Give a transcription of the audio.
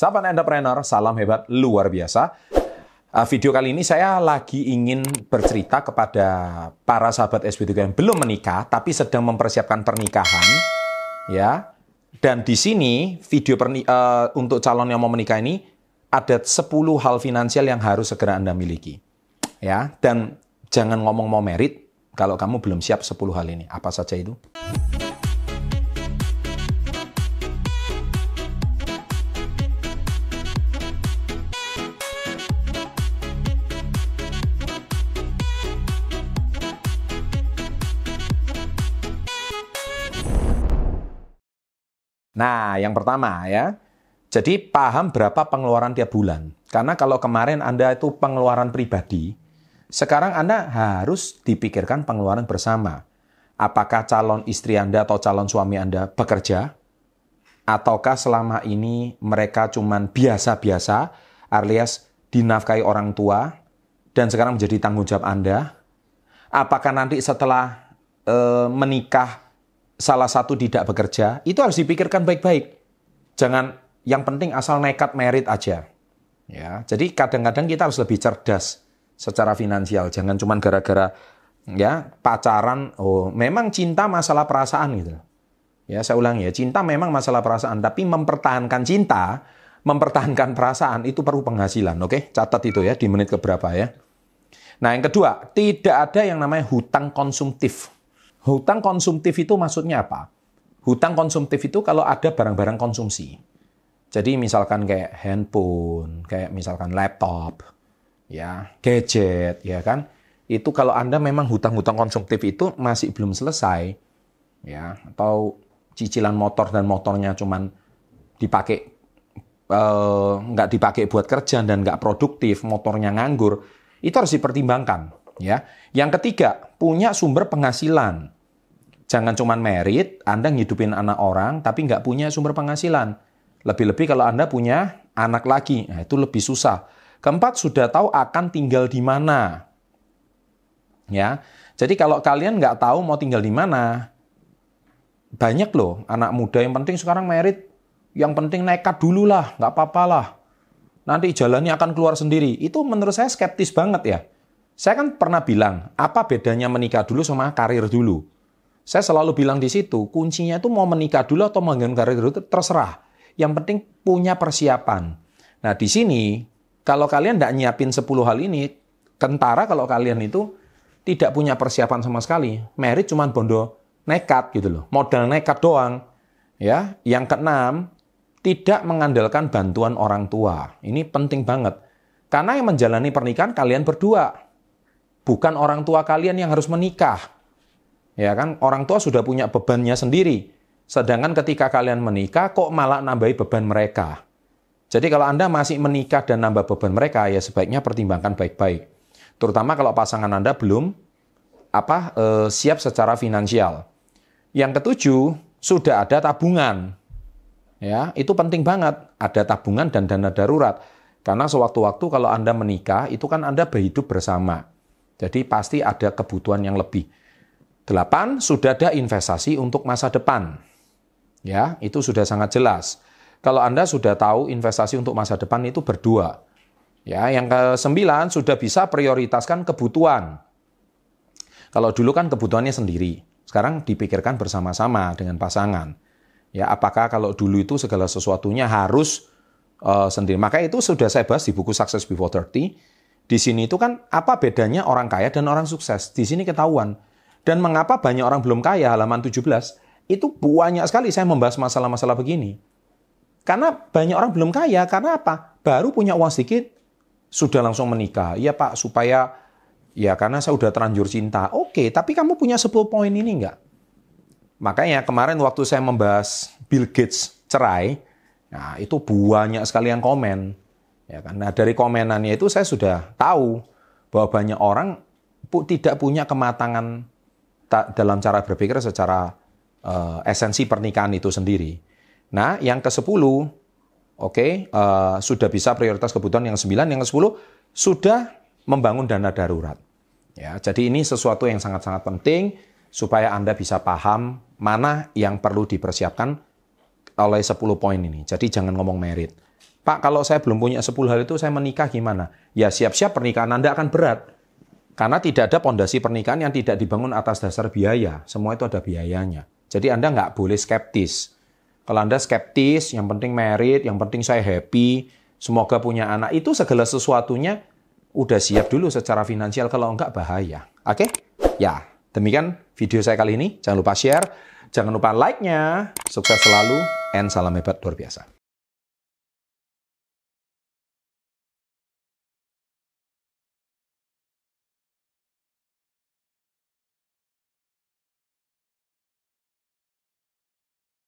Sahabat entrepreneur, salam hebat luar biasa. Uh, video kali ini saya lagi ingin bercerita kepada para sahabat SB3 yang belum menikah tapi sedang mempersiapkan pernikahan, ya. Dan di sini video perni uh, untuk calon yang mau menikah ini ada 10 hal finansial yang harus segera Anda miliki. Ya, dan jangan ngomong mau merit kalau kamu belum siap 10 hal ini. Apa saja itu? Nah, yang pertama ya. Jadi paham berapa pengeluaran tiap bulan. Karena kalau kemarin Anda itu pengeluaran pribadi, sekarang Anda harus dipikirkan pengeluaran bersama. Apakah calon istri Anda atau calon suami Anda bekerja? Ataukah selama ini mereka cuman biasa-biasa alias dinafkahi orang tua dan sekarang menjadi tanggung jawab Anda? Apakah nanti setelah e, menikah salah satu tidak bekerja, itu harus dipikirkan baik-baik. Jangan yang penting asal nekat merit aja. Ya, jadi kadang-kadang kita harus lebih cerdas secara finansial. Jangan cuma gara-gara ya pacaran. Oh, memang cinta masalah perasaan gitu. Ya, saya ulang ya, cinta memang masalah perasaan, tapi mempertahankan cinta, mempertahankan perasaan itu perlu penghasilan, oke? Catat itu ya di menit keberapa ya. Nah, yang kedua, tidak ada yang namanya hutang konsumtif. Hutang konsumtif itu maksudnya apa? Hutang konsumtif itu kalau ada barang-barang konsumsi. Jadi misalkan kayak handphone, kayak misalkan laptop, ya, gadget, ya kan? Itu kalau Anda memang hutang-hutang konsumtif itu masih belum selesai, ya, atau cicilan motor dan motornya cuman dipakai eh, nggak dipakai buat kerja dan nggak produktif, motornya nganggur, itu harus dipertimbangkan. Ya. Yang ketiga, punya sumber penghasilan. Jangan cuma merit, Anda ngidupin anak orang, tapi nggak punya sumber penghasilan. Lebih-lebih kalau Anda punya anak lagi, nah itu lebih susah. Keempat, sudah tahu akan tinggal di mana. Ya, jadi kalau kalian nggak tahu mau tinggal di mana, banyak loh anak muda yang penting sekarang merit, yang penting nekat dulu lah, nggak apa-apa lah. Nanti jalannya akan keluar sendiri. Itu menurut saya skeptis banget ya. Saya kan pernah bilang, apa bedanya menikah dulu sama karir dulu? Saya selalu bilang di situ, kuncinya itu mau menikah dulu atau mengganti karir dulu, terserah. Yang penting punya persiapan. Nah di sini, kalau kalian tidak nyiapin 10 hal ini, tentara kalau kalian itu tidak punya persiapan sama sekali. Merit cuma bondo nekat gitu loh. Modal nekat doang. Ya, yang keenam, tidak mengandalkan bantuan orang tua. Ini penting banget. Karena yang menjalani pernikahan kalian berdua bukan orang tua kalian yang harus menikah. Ya kan, orang tua sudah punya bebannya sendiri. Sedangkan ketika kalian menikah kok malah nambahi beban mereka. Jadi kalau Anda masih menikah dan nambah beban mereka ya sebaiknya pertimbangkan baik-baik. Terutama kalau pasangan Anda belum apa e, siap secara finansial. Yang ketujuh, sudah ada tabungan. Ya, itu penting banget, ada tabungan dan dana darurat. Karena sewaktu-waktu kalau Anda menikah, itu kan Anda berhidup bersama. Jadi pasti ada kebutuhan yang lebih. Delapan, sudah ada investasi untuk masa depan. Ya, itu sudah sangat jelas. Kalau Anda sudah tahu investasi untuk masa depan itu berdua. Ya, yang ke sembilan sudah bisa prioritaskan kebutuhan. Kalau dulu kan kebutuhannya sendiri, sekarang dipikirkan bersama-sama dengan pasangan. Ya, apakah kalau dulu itu segala sesuatunya harus uh, sendiri? Maka itu sudah saya bahas di buku Success Before 30 di sini itu kan apa bedanya orang kaya dan orang sukses? Di sini ketahuan. Dan mengapa banyak orang belum kaya, halaman 17, itu banyak sekali saya membahas masalah-masalah begini. Karena banyak orang belum kaya, karena apa? Baru punya uang sedikit, sudah langsung menikah. Iya Pak, supaya, ya karena saya udah terlanjur cinta. Oke, tapi kamu punya 10 poin ini enggak? Makanya kemarin waktu saya membahas Bill Gates cerai, nah itu banyak sekali yang komen. Ya kan? Nah dari komenannya itu saya sudah tahu bahwa banyak orang tidak punya kematangan dalam cara berpikir secara uh, esensi pernikahan itu sendiri. Nah yang ke-10, oke, okay, uh, eh, sudah bisa prioritas kebutuhan yang 9, yang ke-10 sudah membangun dana darurat. Ya, jadi ini sesuatu yang sangat-sangat penting supaya Anda bisa paham mana yang perlu dipersiapkan oleh 10 poin ini. Jadi jangan ngomong merit. Pak, kalau saya belum punya 10 hal itu, saya menikah gimana? Ya siap-siap pernikahan Anda akan berat. Karena tidak ada pondasi pernikahan yang tidak dibangun atas dasar biaya. Semua itu ada biayanya. Jadi Anda nggak boleh skeptis. Kalau Anda skeptis, yang penting merit, yang penting saya happy, semoga punya anak, itu segala sesuatunya udah siap dulu secara finansial, kalau enggak bahaya. Oke? Ya, demikian video saya kali ini. Jangan lupa share, jangan lupa like-nya. Sukses selalu, and salam hebat luar biasa.